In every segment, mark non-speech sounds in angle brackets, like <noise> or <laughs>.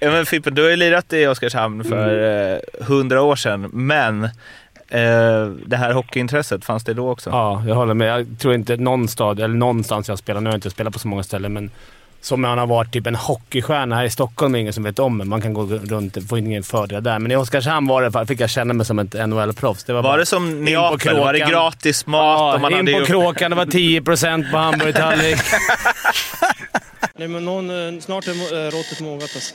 Ja, men Fimpen, du har ju lirat i Oskarshamn för hundra mm. år sedan, men eh, det här hockeyintresset, fanns det då också? Ja, jag håller med. Jag tror inte någon stad, eller någonstans jag spelar, nu har jag inte spelat på så många ställen, men som han har varit typ en hockeystjärna här i Stockholm, ingen som vet om men Man kan gå runt och få ingen fördel där. Men i Oskarshamn var det, fick jag känna mig som ett NHL-proffs. Det var, var det som Neapel? Var det gratis mat? Ja, man in på kråkan. Det var 10% på hamburgertallrik. <laughs> Nej, men någon, eh, snart är eh, råttet mogat alltså.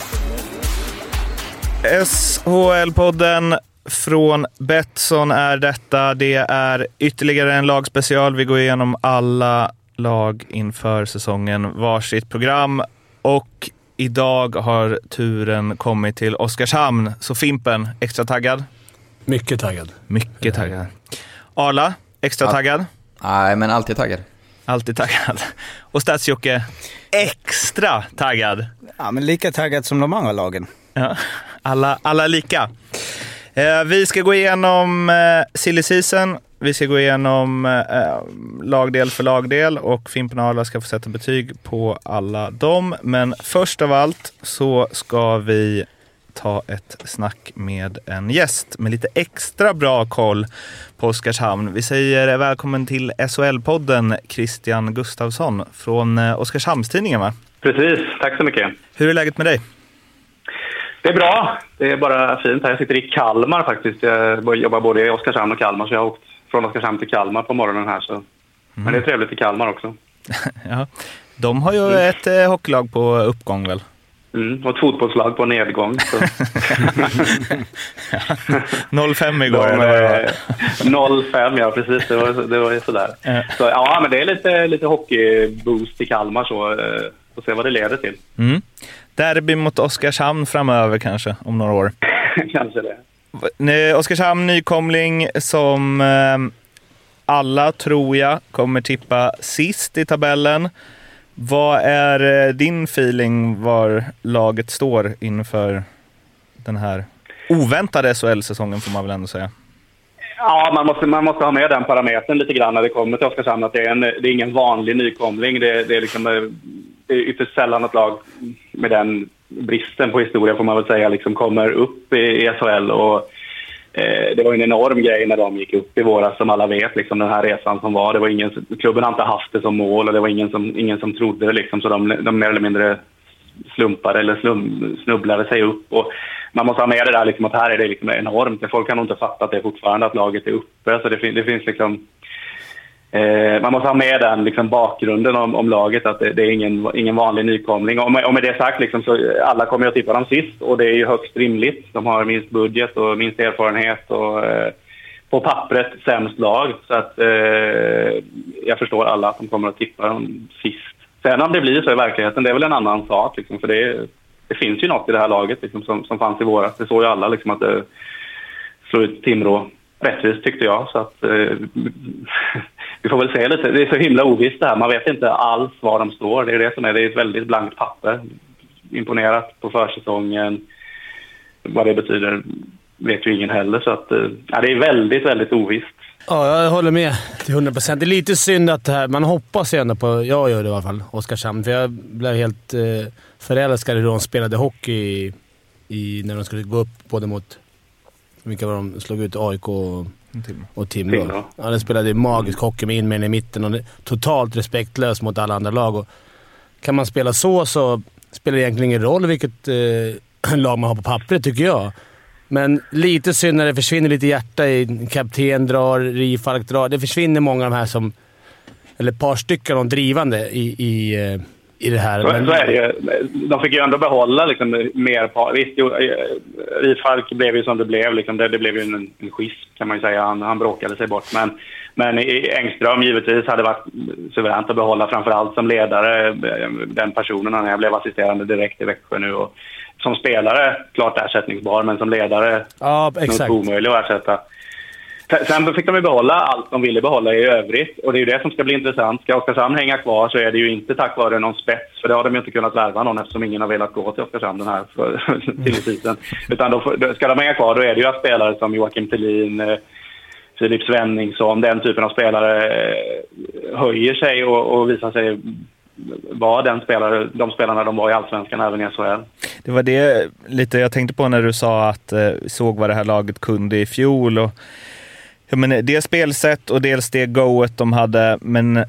SHL-podden från Betsson är detta. Det är ytterligare en lagspecial. Vi går igenom alla lag inför säsongen, varsitt program. Och idag har turen kommit till Oskarshamn. Så Fimpen, extra taggad? Mycket taggad. Mycket taggad. Arla, extra ja. taggad? Nej, men alltid taggad. Alltid taggad. Och stats extra taggad? Ja, men lika taggad som de andra lagen. Ja, alla, alla lika. Eh, vi ska gå igenom eh, silly season. Vi ska gå igenom eh, lagdel för lagdel och Fimpen och Arla ska få sätta betyg på alla dem. Men först av allt så ska vi ta ett snack med en gäst med lite extra bra koll på Oskarshamn. Vi säger välkommen till SHL-podden Christian Gustavsson från eh, Oskarshamnstidningen va? Precis, tack så mycket. Hur är läget med dig? Det är bra. Det är bara fint här. Jag sitter i Kalmar faktiskt. Jag jobbar både i Oskarshamn och Kalmar så jag har åkt från Oskarshamn till Kalmar på morgonen här. Så. Mm. Men det är trevligt i Kalmar också. <laughs> ja. De har ju mm. ett eh, hockeylag på uppgång väl? Mm, och ett fotbollslag på nedgång. 0-5 <laughs> igår. De, eller 0-5, ja precis. Det var, det var sådär. Ja. Så, ja, men det är lite, lite hockeyboost i Kalmar så. Eh, får se vad det leder till. Mm. Derby mot Oskarshamn framöver kanske, om några år. <laughs> kanske det. Oskarshamn nykomling som eh, alla, tror jag, kommer tippa sist i tabellen. Vad är eh, din feeling var laget står inför den här oväntade SHL-säsongen får man väl ändå säga? Ja, man måste, man måste ha med den parametern lite grann när det kommer till Oskarshamn. Att det är, en, det är ingen vanlig nykomling. Det, det är liksom eh, det är ytterst sällan ett lag med den bristen på historia får man väl säga liksom kommer upp i SHL. Och, eh, det var en enorm grej när de gick upp i våras som alla vet, liksom, den här resan som var. Det var ingen, klubben har inte haft det som mål och det var ingen som, ingen som trodde det. Liksom, så de, de mer eller mindre slumpade eller slum, snubblade sig upp. Och man måste ha med det där liksom, att här är det liksom enormt. Folk har nog inte fattat det fortfarande, att laget är uppe. Så det, fin det finns liksom Eh, man måste ha med den liksom, bakgrunden om, om laget, att det, det, är ingen, ingen vanlig nykomling. Och med, och med det sagt, liksom, så alla kommer att tippa dem sist och det är ju högst rimligt. De har minst budget och minst erfarenhet och eh, på pappret sämst lag. Så att eh, jag förstår alla att de kommer att tippa dem sist. Sen om det blir så i verkligheten, det är väl en annan sak. Liksom, för det, det finns ju något i det här laget liksom, som, som fanns i våras. Det såg ju alla liksom, att det slog ut Timrå rättvist tyckte jag. Så att, eh, <laughs> vi får väl se lite. Det är så himla ovisst det här. Man vet inte alls var de står. Det är det som är, det är ett väldigt blankt papper. Imponerat på försäsongen. Vad det betyder vet ju ingen heller. Så att, eh, ja, det är väldigt, väldigt ovisst. Ja, jag håller med till 100 procent. Det är lite synd att det här... Man hoppas ju ändå på... Jag gör det i alla fall. Oskarshamn. För jag blev helt eh, förälskad i hur de spelade hockey i, i, när de skulle gå upp både mot vilka var de slog ut? AIK och, och Timrå. Timrå. Ja, de spelade magisk hockey med inmen i mitten och totalt respektlös mot alla andra lag. Och kan man spela så så spelar det egentligen ingen roll vilket eh, <clears throat> lag man har på pappret, tycker jag. Men lite synd när det försvinner lite hjärta i kapten drar, Rifalk drar. Det försvinner många av de här som... Eller ett par stycken av de drivande i, i eh, i det här. Men... Så är det ju. De fick ju ändå behålla liksom, mer... Visst, Rifalk blev ju som det blev. Liksom. Det, det blev ju en, en schism kan man ju säga. Han, han bråkade sig bort. Men, men Engström givetvis hade varit suveränt att behålla, framförallt som ledare. Den personen. Han blev assisterande direkt i Växjö nu. Och som spelare klart ersättningsbar, men som ledare Ja, exakt. omöjlig att ersätta. Sen- fick de ju behålla allt de ville behålla i övrigt. Och det är ju det som ska bli intressant. Ska Oskarshamn hänga kvar så är det ju inte tack vare någon spets. För det har de ju inte kunnat värva någon eftersom ingen har velat gå till Oskarshamn den här för- <laughs> till tiden. Utan då, ska de hänga kvar då är det ju att spelare som Joakim Thelin, eh, Filip Svenningsson, den typen av spelare eh, höjer sig och, och visar sig vara den spelare, de spelarna de var i Allsvenskan även i SHL. Det var det lite jag tänkte på när du sa att eh, såg vad det här laget kunde i fjol. Och, ja, men eh, det spelsätt och dels det goet de hade, men eh,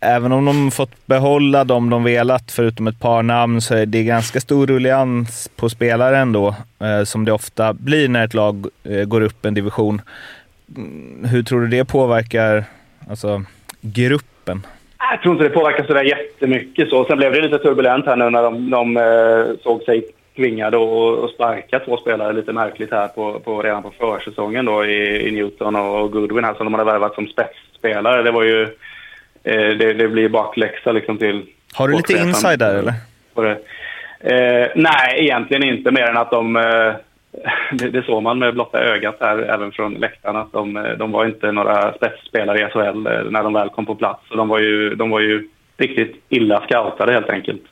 även om de fått behålla dem de velat, förutom ett par namn, så är det ganska stor ruljans på spelare ändå, eh, som det ofta blir när ett lag eh, går upp en division. Mm, hur tror du det påverkar alltså, gruppen? Jag tror inte det påverkar sådär jättemycket. Så. Sen blev det lite turbulent här nu när de, de eh, såg sig tvingade att sparka två spelare lite märkligt här på, på, redan på försäsongen då i, i Newton och Goodwin här som de hade värvat som spetsspelare. Det var ju... Eh, det, det blir bakläxa liksom till... Har du lite inside där eller? Eh, nej, egentligen inte mer än att de... Eh, <laughs> det, det såg man med blotta ögat här, även från läktaren, att de, eh, de var inte några spetsspelare i SHL eh, när de väl kom på plats. Och de, var ju, de var ju riktigt illa scoutade helt enkelt.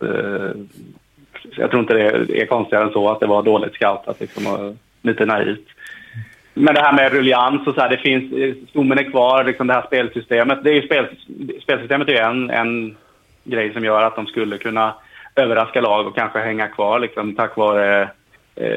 Eh, så jag tror inte det är konstigare än så att det var dåligt scoutat liksom, och lite naivt. Men det här med rullians och så här, det finns, eh, stommen är kvar, liksom det här spelsystemet. Det är ju spel, spelsystemet är ju en, en grej som gör att de skulle kunna överraska lag och kanske hänga kvar liksom, tack vare... Eh,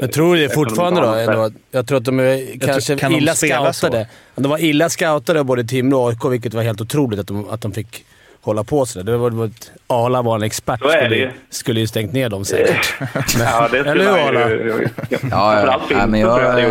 Jag tror det fortfarande då. Ändå. Jag tror att de är kanske kan de illa så? spela scoutade. De var illa scoutade både Timrå och AIK, vilket var helt otroligt att de, att de fick hålla på sådär. Det var, det var Arla var en expert. Så är det skulle, ju. skulle ju stängt ner dem säkert. <laughs> Ja, det Eller skulle hur, man Arla? ju... ja. Framförallt Ja, men jag-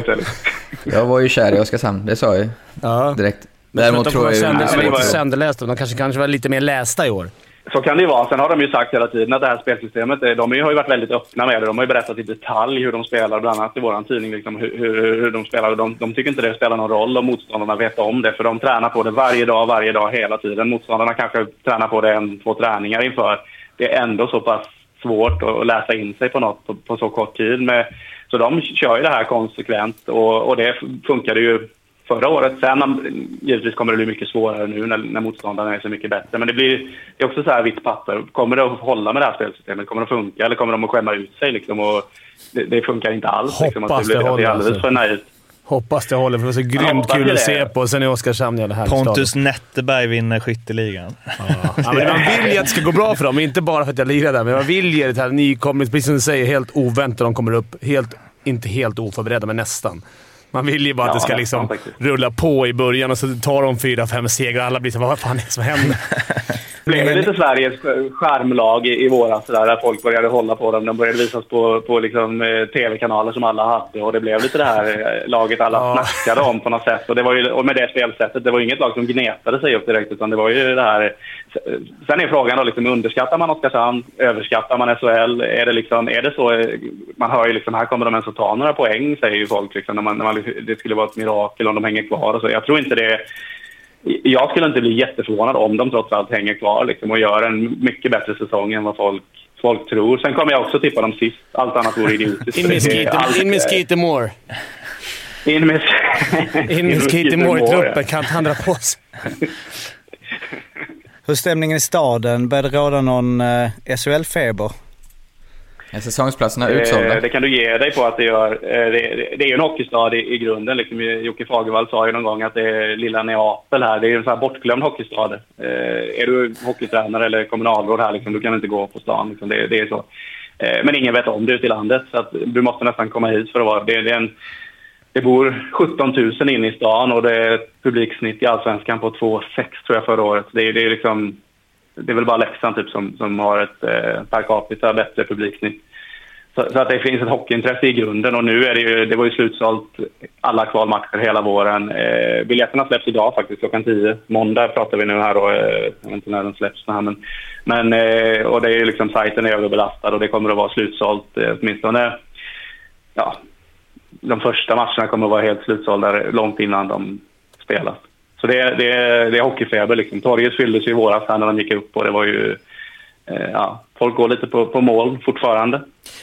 jag var ju kär i Oskarshamn, det sa jag ju ja. direkt. Men jag tror Däremot tror jag Ja, men var- sönderlästa. De kanske, kanske var lite mer lästa i år. Så kan det ju vara. Sen har de ju sagt hela tiden att det här spelsystemet, eh, de har ju varit väldigt öppna med det. De har ju berättat i detalj hur de spelar, bland annat i vår tidning, liksom, hur, hur, hur de spelar. De, de tycker inte det spelar någon roll om motståndarna vet om det, för de tränar på det varje dag, varje dag, hela tiden. Motståndarna kanske tränar på det en, två träningar inför. Det är ändå så pass svårt att läsa in sig på något på, på så kort tid. Med, så de kör ju det här konsekvent och, och det funkade ju förra året. Sen givetvis kommer det bli mycket svårare nu när, när motståndarna är så mycket bättre. Men det blir det är också så här vitt papper. Kommer det att hålla med det här spelsystemet? Kommer det att funka eller kommer de att skämma ut sig? Liksom? Och det, det funkar inte alls. Liksom, att Hoppas det, blir, det att det är håller, alldeles alltså. för naivt. Hoppas det håller, för det var så grymt hoppas kul det. att se på. Sen är Oskarshamn jävla härlig Pontus stad. Netterberg vinner skytteligan. Ja, men man vill ju att det ska gå bra för dem. Inte bara för att jag lirar där, men man vill ge det här nykomling, precis som du säger, helt oväntat. De kommer upp helt, inte helt oförberedda, men nästan. Man vill ju bara att Ja, det ska liksom rulla på i början och så tar de fyra, fem segrar och alla blir så vad fan är det som händer? <laughs> Det blev lite Sveriges skärmlag i, i våras där, där folk började hålla på dem. De började visas på, på liksom, eh, tv-kanaler som alla hade och det blev lite det här eh, laget alla Ja. snackade om på något sätt. Och, det var ju, och med det spelsättet, det var ju inget lag som gnetade sig upp direkt utan det var ju det här... Sen är frågan då, liksom, underskattar man Oskarshamn? Överskattar man SHL? Är det, liksom, är det så? eh, Man hör ju liksom, här kommer de ens att ta några poäng, säger ju folk. Liksom, när man, när man, det skulle vara ett mirakel om de hänger kvar och så. Jag tror inte det jag skulle inte bli jätteförvånad om de trots allt hänger kvar liksom, och gör en mycket bättre säsong än vad folk, folk tror. Sen kommer jag också tippa dem sist. Allt annat vore idiotiskt. In med Skeeter- Moore. In med, In med Skeeter Moore i truppen. Kan inte han dra på sig? <laughs> Hur stämningen i staden? Börjar det råda någon eh, SHL-feber? Är säsongsplatserna Eh, utsålda? Det kan du ge dig på att det gör. Eh, Det, det, är ju en hockeystad i, i grunden. Liksom, Jocke Fagervall sa ju någon gång att det är lilla Neapel här. Det är en sån här bortglömd hockeystad. Eh, är du hockeytränare eller kommunalråd här, liksom, du kan inte gå på stan. Liksom. Det, det är så. Eh, men ingen vet om det ute i landet. Så att du måste nästan komma hit för att vara... Det, det, är en, det bor 17 000 inne i stan och det är ett publiksnitt i Allsvenskan på 2,6 tror jag förra året. Det, är- det är liksom... Det är väl bara Leksand typ som, som har ett eh, per capita bättre publiksnitt. Så, så att det finns ett hockeyintresse i grunden och nu är det ju, det var ju slutsålt alla kvalmatcher hela våren. Eh, biljetterna släpps idag faktiskt klockan 10. Måndag pratar vi nu här då, eh, jag vet inte när den släpps här men, men eh, och det är ju liksom sajten är överbelastad och det kommer att vara slutsålt eh, åtminstone ja, de första matcherna kommer att vara helt slutsålda långt innan de spelas. Så det, är- det, det är hockeyfeber liksom. Torget fylldes i våras när de gick upp och det var ju, eh, ja, folk går lite på, på mål fortfarande.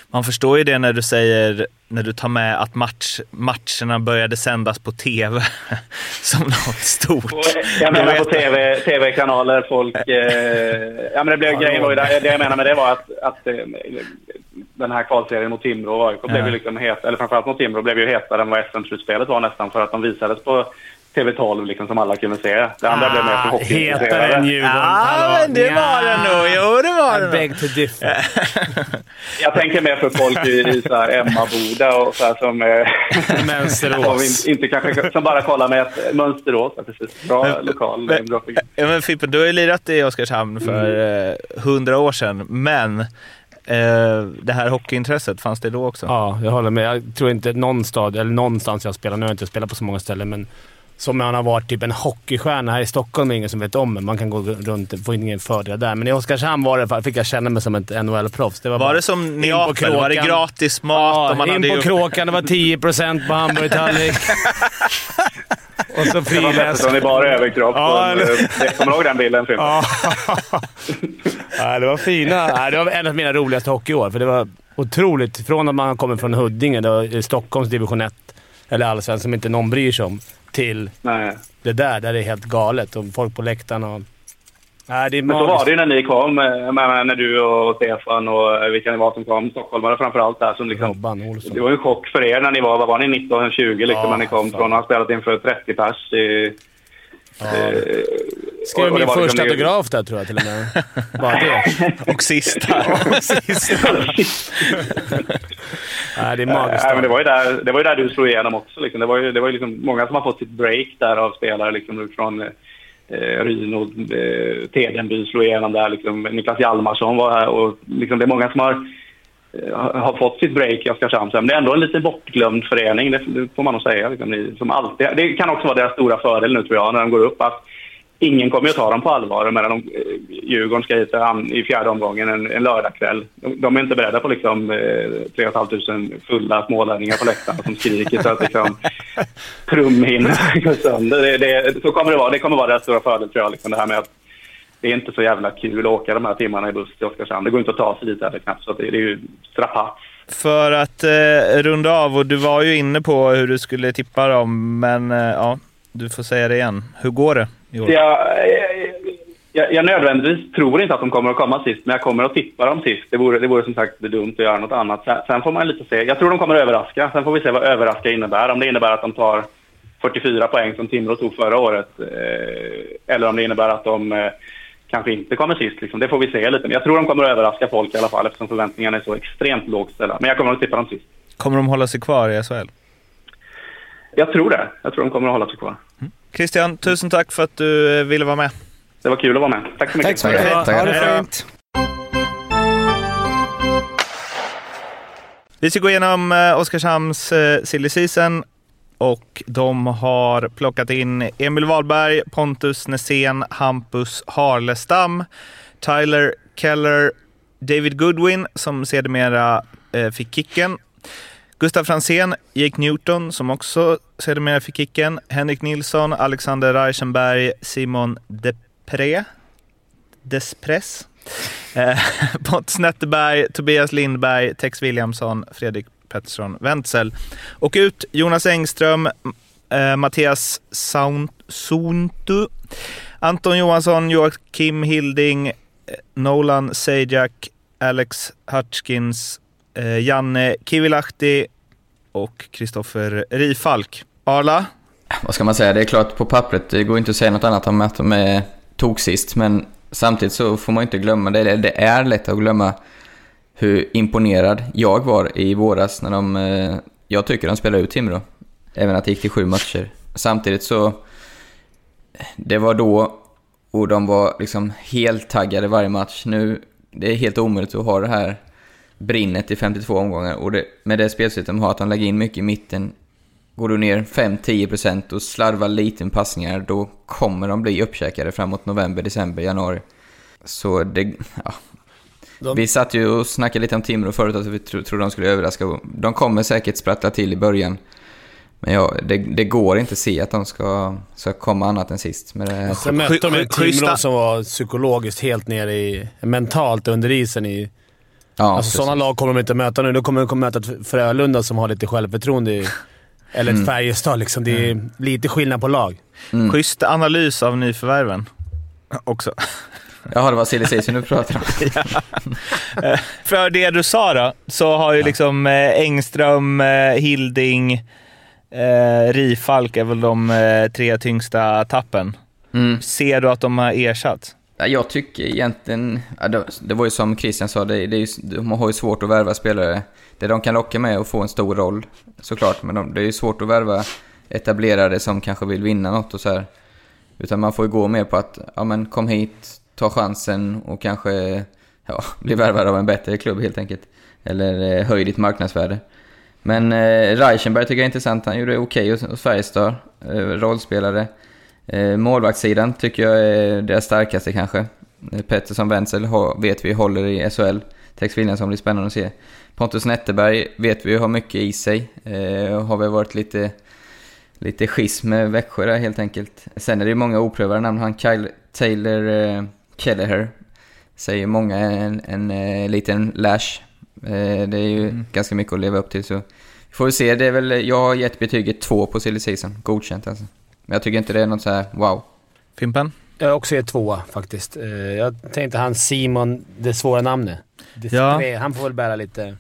Man förstår ju det när du säger, när du tar med att match, matcherna började sändas på TV <laughs> som något stort. Och Jag menar på TV, TV-kanaler, folk... <laughs> Eh, ja, men det blev, grejen var ju det, det jag menar med det var att, att eh, den här kvalserien mot Timrå och AIK blev ju liksom het, eller framförallt mot Timrå blev ju hetare än vad SM-slutspelet var nästan för att de visades på TV12 liksom som alla kunde se. Det andra blev mer för Ah, hetare än hockeyintresserade. Djurgården. Ja, men det var det nog. Jo, det var det nog. beg to differ. <laughs> Jag tänker mer för folk i, i så här Emmaboda och så här som... Eh, <laughs> Mönsterås. som, inte kanske, som bara kollar med ett Mönsterås. Ja, precis. Bra lokal. Men-. Ja, men Fippen, du har ju lirat i Oskarshamn för eh, hundra år sedan, men eh, det här hockeyintresset, fanns det då också? Ja, jag håller med. Jag tror inte någon stad, eller någonstans jag spelar, nu har jag inte spelat på så många ställen, men som man har varit typ en hockeystjärna här i Stockholm är ingen som vet om men Man kan gå runt få ingen fördel där. Men i Oskarshamn var det, fick jag känna mig som ett NHL-proffs. Det Var bara det som in på Neapel? Var det gratis mat? och man Ja, hade in på ju- kråkan. Det var 10% på hamburgertallrik. <laughs> Och så Det var. Pettersson i bara överkropp. Ja, och, eller- eh, jag kommer ihåg den bilden. Ja. <laughs> ja, det var fina. Ja, det var en av mina roligaste hockeyår. För det var otroligt. Från att man kommer från Huddinge, då, Stockholms division 1, eller allsvenskan som inte någon bryr sig om, till Nej. det där, där det är helt galet. Och folk på läktaren och... Nej, det är Men så var det ju när ni kom, eh, när du och Stefan och eh, vilka ni var som kom. Stockholmare framförallt där. Som liksom, Robban det Olsson. var ju en chock för er när ni var, vad var ni, 19-20 liksom, Ja, när ni kom fan. från att ha spelat inför 30 pers. I, Ja. eh, Skrev min första liksom- autograf där tror jag till och med. <laughs> Bara det. <laughs> Och sista. <laughs> Nej, det är magiskt. Men det, var ju där, det var ju där du slog igenom också. Liksom. Det var ju, det var ju liksom många som har fått sitt break där av spelare liksom, från eh, Ryn och eh, Tedenby slog igenom där. Liksom. Niklas Hjalmarsson var här och liksom, det är många som har, Eh, har fått sitt break i Oskarshamn. Men det är ändå en lite bortglömd förening, det, får man nog säga. Liksom, som alltid, det kan också vara deras stora fördel nu tror jag, när de går upp. Att Ingen kommer att ta dem på allvar medan de, eh, Djurgården ska hit i fjärde omgången en, en lördagkväll. De, de är inte beredda på liksom, eh, 3 500 fulla smålänningar på läktarna som skriker så att liksom, trumhinnan går <laughs> sönder. Det, det, så kommer det vara. Det kommer vara deras stora fördel tror jag. Liksom, det här med att det är inte så jävla kul att åka de här timmarna i buss till Oskarshamn. Det går inte att ta sig dit heller knappt. Så det, är ju strapats. För att eh, runda av, och du var ju inne på hur du skulle tippa dem, men eh, ja, du får säga det igen. Hur går det i år? Jag, jag, jag nödvändigtvis tror inte att de kommer att komma sist, men jag kommer att tippa dem sist. Det vore, det vore som sagt dumt att göra något annat. Sen, sen får man lite se. Jag tror de kommer att överraska. Sen får vi se vad överraska innebär. Om det innebär att de tar 44 poäng som Timrå tog förra året. Eh, eller om det innebär att de eh, kanske inte kommer sist. Liksom. Det får vi se lite. Men jag tror de kommer att överraska folk i alla fall eftersom förväntningarna är så extremt lågt ställda. Men jag kommer att tippa dem sist. Kommer de hålla sig kvar i SHL? Jag tror det. Jag tror de kommer att hålla sig kvar. Christian, tusen tack för att du eh, ville vara med. Det var kul att vara med. Tack så mycket. Tack så mycket. Ha det fint. Vi ska gå igenom eh, Oskarshamns eh, silly season och de har plockat in Emil Wahlberg, Pontus Nässén, Hampus Harlestam, Tyler Keller, David Goodwin som sedermera eh, fick kicken, Gustav Fransén, Jake Newton som också sedermera fick kicken, Henrik Nilsson, Alexander Reichenberg, Simon Depré, Despress, Eh, <laughs> Pontus Netterberg, Tobias Lindberg, Tex Williamson, Fredrik Pettersson Wenzel. Och ut Jonas Engström, eh, Mattias Saun- Anton Johansson, Joakim Hilding, eh, Nolan Sejak, Alex Hutchkins, eh, Janne Kivilahti och Kristoffer Rifalk. Arla, Vad ska man säga? Det är klart på pappret, det går inte att säga något annat om att de är tog sist, men samtidigt så får man inte glömma, det, det är lätt att glömma hur imponerad jag var i våras när de, eh, jag tycker de spelade ut Timrå. Även att det gick till sju matcher. Samtidigt så, det var då och de var liksom helt taggade varje match. Nu, det är helt omöjligt att ha det här brinnet i 52 omgångar och det, med det spelsättet de har, att de lägger in mycket i mitten, Går du ner 5-10% och slarvar lite med passningar, då kommer de bli uppkäkade framåt november, december, januari. Så det... Ja. De- Vi satt ju och snackade lite om Timrå förut, att vi tro, trodde de skulle överraska. De kommer säkert sprattla till i början. Men ja, det, det går inte att se att de ska, ska komma annat än sist. Med det. Sen mötte de ett Timrå som var psykologiskt helt nere i... Mentalt under isen i Ja, alltså, sådana lag kommer de inte möta nu. De kommer de möta ett Frölunda som har lite självförtroende. i- Eller ett Färjestad. Liksom. Det är lite skillnad på lag. Mm. Schysst analys av nyförvärven också. Jaha, det var season du pratade om. <laughs> För det du sa då, så har ju liksom eh, Engström, eh, Hilding, eh, Rifalk är väl de eh, tre tyngsta tappen. Mm. Ser du att de har ersatt? Ja, Jag tycker egentligen, ja, det, var ju som Christian sa, det, det är ju, de har ju svårt att värva spelare. Det de kan locka med är att få en stor roll, såklart, men de, det är ju svårt att värva etablerade som kanske vill vinna något och så här. Utan man får ju gå mer på att, ja men kom hit, ta chansen och kanske ja, <laughs> bli värvad av en bättre klubb helt enkelt. Eller eh, höj ditt marknadsvärde. Men eh, Reichenberg tycker jag är intressant, han gjorde det okej hos, hos Färjestad, eh, rollspelare. Eh, målvaktssidan tycker jag är deras starkaste kanske. Eh, Pettersson Wenzel vet vi håller i SHL. Tex Williamson blir spännande att se. Pontus Netterberg vet vi har mycket i sig. Eh, har väl varit lite, lite schism med Växjö där helt enkelt. Sen är det ju många oprövade namn. Han Kyle, Taylor eh, Kelleher säger många är en, en eh, liten lash. Eh, det är ju ganska mycket att leva upp till så vi får vi se. Det är väl, jag har gett betyget två på silly season. Godkänt alltså. Men jag tycker inte det är något så här wow. Fimpen? Jag har också gett tvåa faktiskt. Eh, Jag tänkte han Simon, det svåra namnet. Det Ja. tre, Han får väl bära lite...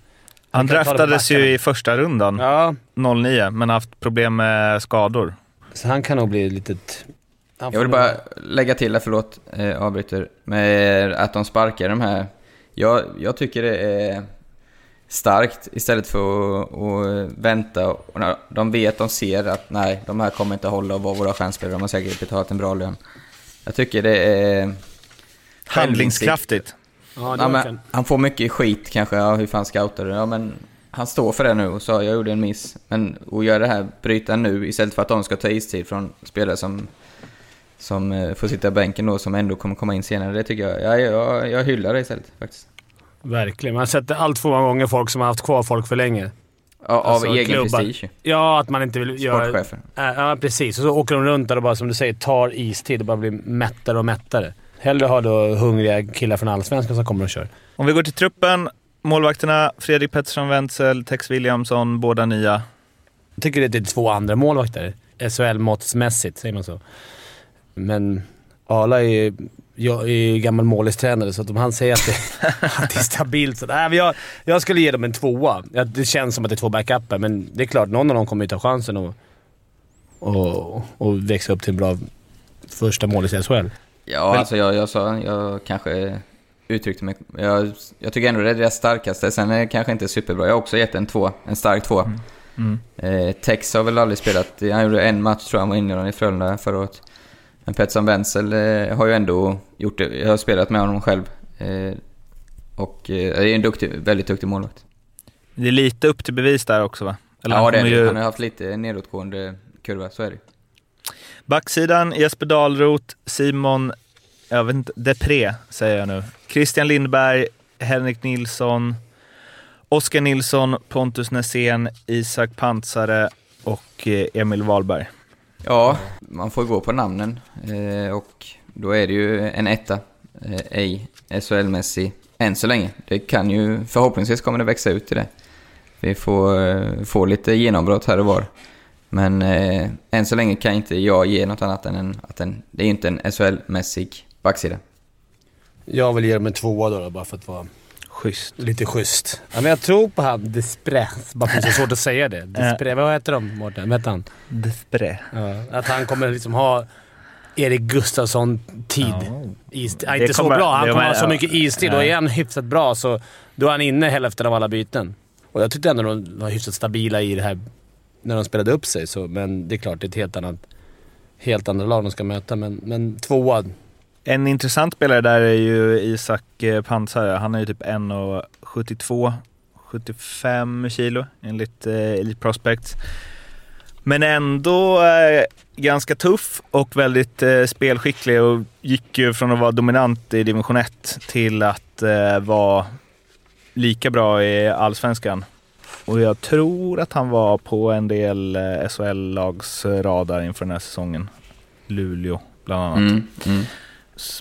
Han på draftades ju i första rundan, Ja, 09, men haft problem med skador. så han kan nog bli litet... Jag vill bara lägga till, här, förlåt, eh, avbryter, med att de sparkar de här. Jag, jag tycker det är starkt istället för att, att vänta. Och när de vet, de ser att nej, de här kommer inte hålla och vara våra chansspelare. De har säkert betalat en bra lön. Jag tycker det är... Handlingskraftigt. Ja, det Ja, men, han får mycket skit kanske, ja, hur fan scoutar du? Ja, men han står för det nu och sa jag gjorde en miss. Men att göra det här, bryta nu istället för att de ska ta istid från spelare som, som eh, får sitta i bänken då, som ändå kommer komma in senare. Det tycker jag, ja, jag, jag hyllar det istället faktiskt. Verkligen. Man har sett allt för många gånger folk som har haft kvar folk för länge. Ja, av Alltså, egen klubbar. prestige. Ja, att man inte vill göra... Sportchefer. Ja, ja, precis. Och så åker de runt där och bara, som du säger, tar istid och bara blir mättare och mättare. Hellre ha då hungriga killar från Allsvenskan som kommer och kör. Om vi går till truppen. Målvakterna Fredrik Pettersson Wenzel, Tex Williamson, båda nya. Jag tycker det är två andra målvakter. SHL-måttsmässigt, säger man så. Men Arla är ju jag är ju gammal målistränare så att om han säger att det, <laughs> att det är stabilt så... Nej, men jag, jag skulle ge dem en tvåa. Det känns som att det är två backuper, men det är klart, någon av dem kommer ju ta chansen och, och, och växa upp till en bra första målis i SHL. Ja, Men- alltså jag, jag sa, jag kanske uttryckte mig... Jag, jag tycker ändå det är deras starkaste. Sen är det kanske inte superbra. Jag har också gett en två, en stark två. Mm. Eh, Tex har väl aldrig spelat, han gjorde en match tror jag han var inne i Frölunda förra året. Men Pettersson Wenzel eh, har ju ändå gjort det, jag har spelat med honom själv. Eh, och eh, är en duktig, väldigt duktig målvakt. Det är lite upp till bevis där också va? Eller ja, det är det. ju- Han har haft lite nedåtgående kurva, så är det Backsidan Jesper Dahlroth, Simon, jag vet inte, Depré säger jag nu. Christian Lindberg, Henrik Nilsson, Oskar Nilsson, Pontus Nässén, Isak Pansare och Emil Wahlberg. Ja, man får gå på namnen. Eh, och då är det ju en etta. Eh, ej SHL-mässig, än så länge. Det kan ju, förhoppningsvis kommer det växa ut till det. Vi får eh, få lite genombrott här och var. Men eh, än så länge kan inte jag ge något annat än en, att den, det är inte en SHL-mässig backsida. Jag vill ge dem en tvåa då, då bara för att vara Schysst. lite schysst. Ja, men jag tror på han Desprez, bara för att det är så svårt att säga det. Desprez, vad heter de Mårten? Vad heter han? Depré. Ja, att han kommer liksom ha Erik Gustafsson-tid. Ja, inte så bra. Han kommer ha så ja. mycket istid och Nej. är han hyfsat bra så då är han inne hälften av alla byten. Och jag tyckte ändå de var hyfsat stabila i det här när de spelade upp sig. Så, men det är klart, det är ett helt annat helt andra lag de ska möta. Men, men tvåa. En intressant spelare där är ju Isak eh, Pansare. Han är ju typ 1,72, 75 kilo enligt eh, Elite Prospects. Men ändå eh, ganska tuff och väldigt eh, spelskicklig och gick ju från att vara dominant i division 1 till att eh, vara lika bra i allsvenskan. Och jag tror att han var på en del eh, SHL-lags radar inför den här säsongen. Luleå bland annat. Mm, mm.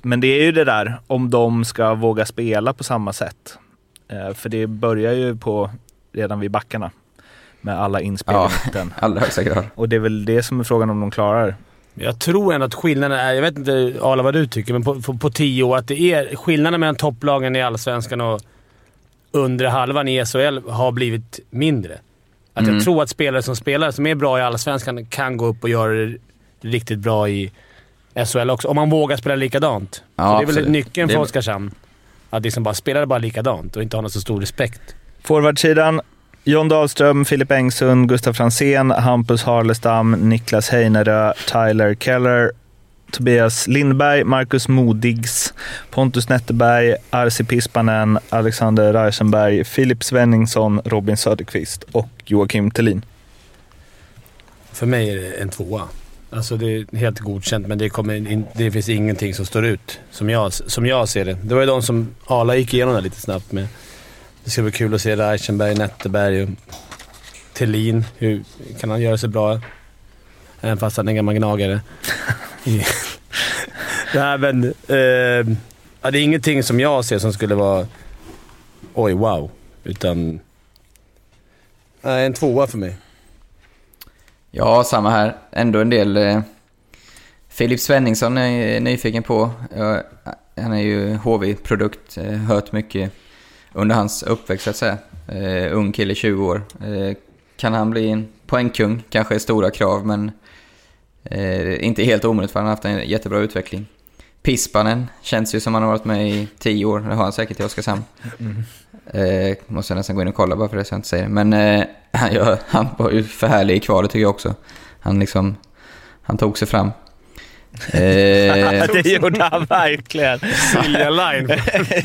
Men det är ju det där om de ska våga spela på samma sätt. Eh, för det börjar ju på redan vid backarna med alla inspel Ja. <laughs> allra högsta grad. Och det är väl det som är frågan om de klarar. Jag tror ändå att skillnaden är, jag vet inte Arla vad du tycker, men på, på, på tio år, att det är skillnaden mellan topplagen i Allsvenskan och undre halvan i SHL har blivit mindre. Att Mm. jag tror att spelare som spelar, som är bra i Allsvenskan, kan gå upp och göra det riktigt bra i SHL också. Om man vågar spela likadant. Ja, Så det är väl absolut. nyckeln för Det- Oskarshamn. Att liksom bara spela bara likadant och inte ha någon så stor respekt. Forwardsidan, John Dahlström, Filip Engsund, Gustaf Fransén, Hampus Harlestam, Niklas Heinerö, Tyler Keller, Tobias Lindberg, Marcus Modigs, Pontus Netterberg, Arsi Pispanen, Alexander Reisenberg, Filip Svenningsson, Robin Söderqvist och Joakim Thelin. För mig är det en tvåa. Alltså det är helt godkänt, men det, kommer in, det finns ingenting som står ut som jag, som jag ser det. Det var ju de som Arla gick igenom där lite snabbt med. Det ska bli kul att se Reichenberg, Netterberg och Thelin. Hur kan han göra sig bra? Även fast han är en gammal gnagare. <laughs> <laughs> Nej, men... Eh, ja, det är ingenting som jag ser som skulle vara oj, wow. Utan... Nej, en tvåa för mig. Ja, samma här. Ändå en del... Eh, Filip Svenningsson är jag nyfiken på. Han är ju HV-produkt. Eh, hört mycket under hans uppväxt, så att säga. Eh, ung kille, 20 år. Eh, kan han bli en poängkung? Kanske är stora krav, men eh, inte helt omöjligt för han har haft en jättebra utveckling. Pispanen känns ju som han har varit med i 10 år. Det har han säkert i Oskarshamn. Mm. Eh, måste jag nästan gå in och kolla bara för det så jag inte säger det. Men eh, <clears throat> han, gör, han var ju för härlig i kvalet tycker jag också. Han liksom, han tog sig fram. <laughs> Eh, det gjorde han verkligen. Silja Line. <laughs>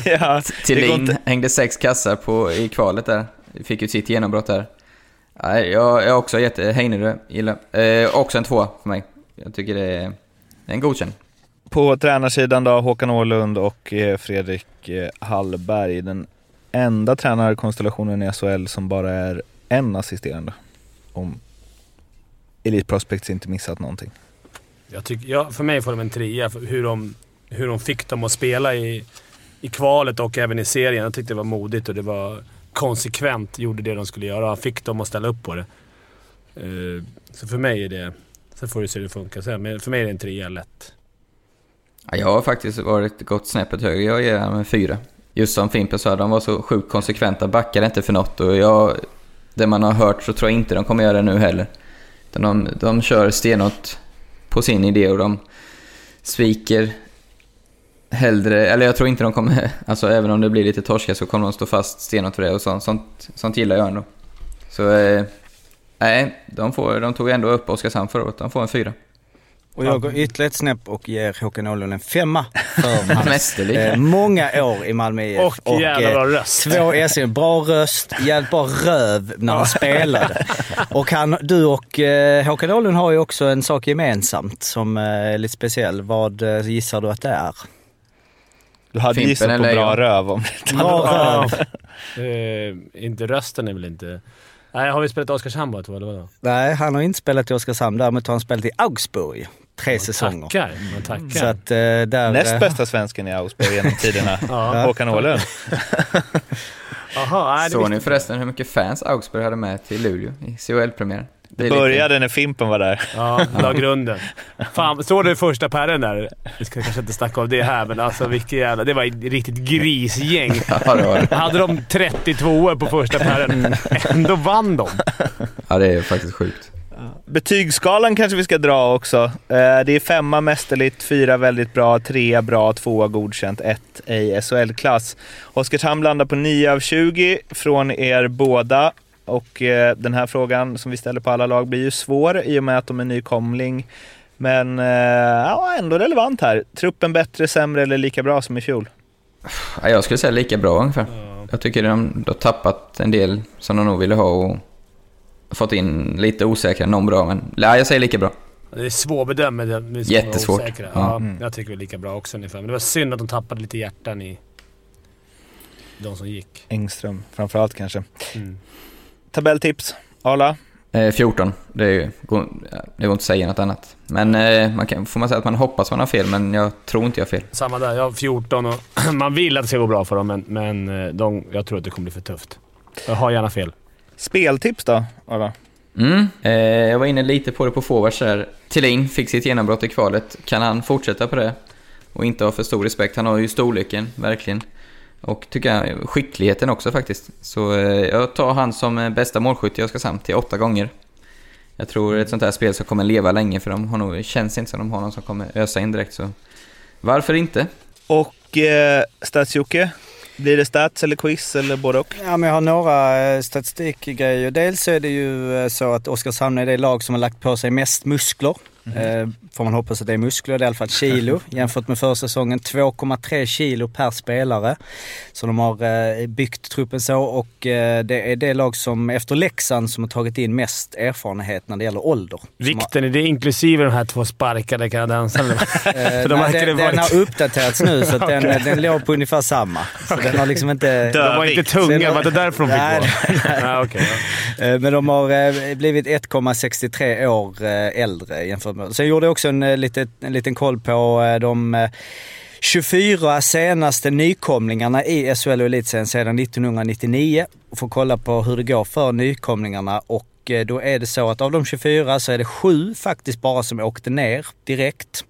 ja, inte- hängde sex kassar på, i kvalet där. Fick ju sitt genombrott där. Nej, jag jag har också gett Heinerö, gillar. Eh, också en tvåa för mig. Jag tycker det är en godkänd. På tränarsidan då, Håkan Åhlund och eh, Fredrik eh, Hallberg. Den enda tränarkonstellationen i SHL som bara är en assisterande. Om Elite Prospects inte missat någonting. Jag tycker, ja, för mig får de en trea hur de, hur de fick dem att spela i, i kvalet och även i serien. Jag tyckte det var modigt och det var konsekvent. Gjorde det de skulle göra. Han fick dem att ställa upp på det. Eh, så för mig är det... Sen får du se hur det funkar sen, men för mig är det en trea lätt. Ja, jag har faktiskt varit gått snäppet högre. Jag ger dem en fyra. Just som Fimpen sa, de var så sjukt konsekventa. Backade inte för något och jag... Det man har hört så tror jag inte de kommer göra det nu heller. Utan de, de kör stenhårt på sin idé och de sviker hellre... Eller jag tror inte de kommer... Alltså även om det blir lite torska så kommer de stå fast stenhårt för det och sånt, sånt, sånt gillar jag ändå. Så... Eh, nej, de, får, de tog ändå upp Oskarshamn förra året. De får en fyra. Och jag går ytterligare ett snäpp och ger Håkan Åhlund en femma för <laughs> hans eh, många år i Malmö IF. Och jävla bra röst. Två SM, bra röst, jävligt bra röv när han spelade. <laughs> Och han, du och eh, Håkan Åhlund har ju också en sak gemensamt som eh, är lite speciell. Vad eh, gissar du att det är? Du hade Fimpen gissat på bra jag? röv om Bra röv. Eh, inte rösten är väl inte... Nej, har vi spelat Oskarshamn bara två eller vadå? Nej, han har inte spelat i Oskarshamn. Däremot har han spelat i Augsburg tre säsonger. Tackar. Man tackar. Så att eh, där... Näst eh, bästa svensken i Augsburg genom tiderna. <laughs> Ja. <laughs> Håkan Åhlund. <laughs> Det Såg ni förresten hur mycket fans Augsburg hade med till Luleå i CHL-premiären? Det började när Fimpen var där. Ja, la grunden. Fan, såg du första pärren där? Vi ska kanske inte snacka om det här, men alltså vilket jävla... Det var ett riktigt grisgäng. Ja, det var det. Hade de 32 på första pärren, ändå vann de. Ja, det är faktiskt sjukt. Betygsskalan kanske vi ska dra också. Eh, Det är femma mästerligt, fyra väldigt bra, tre bra, tvåa godkänt, ett ej SHL-klass. Oskarshamn landar på 9 av 20 från er båda. Och eh, den här frågan som vi ställer på alla lag blir ju svår i och med att de är nykomling. Men eh, ja, ändå relevant här. Truppen bättre, sämre eller lika bra som i fjol? Ja, jag skulle säga lika bra ungefär. Jag tycker de, de har tappat en del som de nog ville ha och fått in lite osäkra, någon bra, men nej, jag säger lika bra. Det är svårbedömt Jättesvårt. osäkra. Ja. Ja, Mm. Jag tycker det är lika bra också ungefär. Men det var synd att de tappade lite hjärtan i de som gick. Engström framförallt kanske. Mm. Tabelltips. Arla, Eh, 14. Det, är, går, det går inte att säga något annat. Men eh, man kan, får man säga att man hoppas man har fel, men jag tror inte jag har fel. Samma där. Jag har 14 och <clears throat> man vill att det ska gå bra för dem, men, men eh, de, jag tror att det kommer bli för tufft. Jag har gärna fel. Speltips då, Arla? Mm. Eh, jag var inne lite på det på forwards där. Thelin fick sitt genombrott i kvalet. Kan han fortsätta på det? Och inte ha för stor respekt. Han har ju storleken, verkligen. Och tycker jag, skickligheten också faktiskt. Så eh, jag tar han som eh, bästa målskytt i Oskarshamn till åtta gånger. Jag tror ett sånt här spel som kommer leva länge för de har nog, känns inte som de har någon som kommer ösa in direkt. Så varför inte? Och eh, Stats-Jocke? Blir det stats eller quiz eller både och? Ja, men jag har några eh, statistikgrejer. Dels är det ju eh, så att Oskarshamn är det lag som har lagt på sig mest muskler. Eh, får man hoppas att det är muskler, det är i alla fall kilo. <laughs> Jämfört med försäsongen 2,3 kilo per spelare. Så de har eh, byggt truppen så och eh, det är det lag som efter Leksand som har tagit in mest erfarenhet när det gäller ålder. Vikten, är det inklusive de här två sparkade kanadensarna? <laughs> Eh, För de nej, den, det den varit- har uppdaterats nu så att den, <laughs> den låg på ungefär samma. Så den har liksom inte... De var inte tunga, var det därför de fick Nej, gå? Ja, okej, ja. Eh, Men de har eh, blivit 1,63 år eh, äldre jämfört med... Sen gjorde jag också en, eh, en, liten, en liten koll på eh, de eh, 24 senaste nykomlingarna i SHL och Elitserien sedan 1999. Får kolla på hur det går för nykomlingarna och och eh, då är det så att av de 24 så är det 7 faktiskt bara som åkte ner direkt.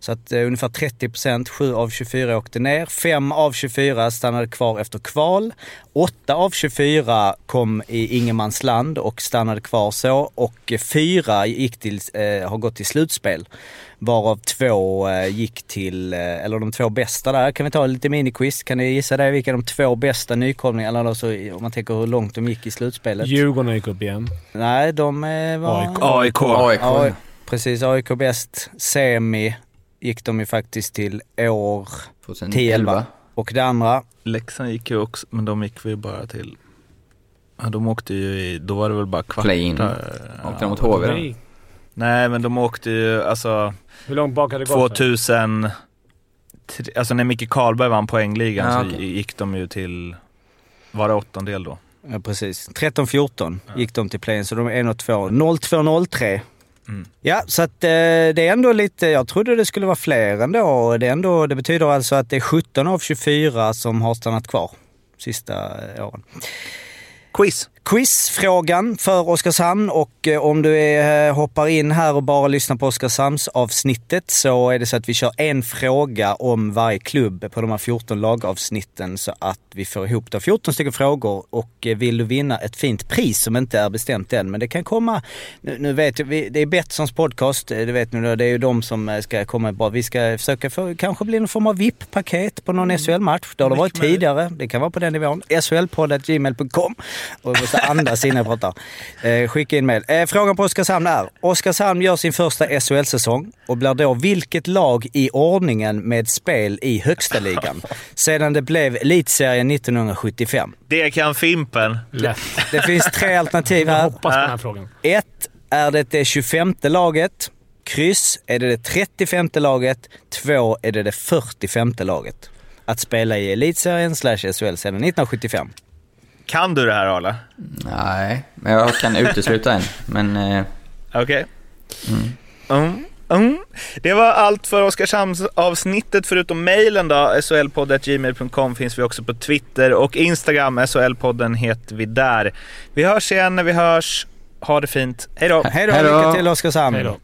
Så att eh, ungefär 30 procent, 7 av 24 åkte ner. 5 av 24 stannade kvar efter kval. 8 av 24 kom i ingenmansland och stannade kvar så. Och 4 gick till, eh, har gått till slutspel. Varav två eh, gick till, eh, eller de två bästa där. Kan vi ta lite miniquiz? Kan ni gissa det? Vilka de två bästa nykomlingarna, eller alltså, om man tänker hur långt de gick i slutspelet? Djurgården gick upp igen. Nej, de eh, var... AIK. AIK. AIK. Ja, precis. AIK bäst. Semi gick de ju faktiskt till år 2011. och det andra. Leksand gick ju också, men de gick vi bara till... Ja, de åkte ju i, då var det väl bara kvartar. Play-in. Åkte de mot HV då? Nej. Men de åkte ju, alltså Hur långt bak hade det gått? 2000... tre- Alltså när Micke Karlberg vann poängligan Ja, så okej. gick de ju till, var det åttondel då? Ja, precis. 13-14 gick de till play så de är 1 och 2. 0-2-0-3. Mm. Ja, så att eh, det är ändå lite, jag trodde det skulle vara fler ändå. Det, är ändå, det betyder alltså att det är 17 av 24 som har stannat kvar sista eh, åren. Quiz! Quizfrågan för Oskarshamn och eh, om du är, eh, hoppar in här och bara lyssnar på Oskarshamns avsnittet så är det så att vi kör en fråga om varje klubb på de här 14 lagavsnitten så att vi får ihop då 14 stycken frågor och eh, vill du vinna ett fint pris som inte är bestämt än men det kan komma, nu, nu vet vi, det är Betssons podcast, det vet ni då, det är ju de som ska komma bra. Vi ska försöka få, kanske bli någon form av VIP-paket på någon SHL-match. Det har det varit tidigare, det kan vara på den nivån. SHLpodd.gmail.com måste andas innan jag pratar. Eh, skicka in mail. Eh, frågan på Oskarshamn är, Oskarshamn gör sin första SHL-säsong och blir då vilket lag i ordningen med spel i högsta ligan sedan det blev elitserien 1975? Det kan Fimpen. Lätt. Det finns tre alternativ Jag här. hoppas på den här frågan. 1. Är det det 25 laget? Kryss. Är det det 35 laget? 2. Är det det 45 laget? Att spela i elitserien slash SHL sedan 1975. Kan du det här Arla? Nej, men jag kan utesluta en. Men eh, Okej. Mm. Mm. Det var allt för Oskarshamns avsnittet förutom mejlen då. SHLpodd.gmail.com finns vi också på Twitter och Instagram. SHL-podden heter vi där. Vi hörs igen när vi hörs. Ha det fint. Hej då! Hej då, Hej då. lycka till Oskarshamn! Hej då.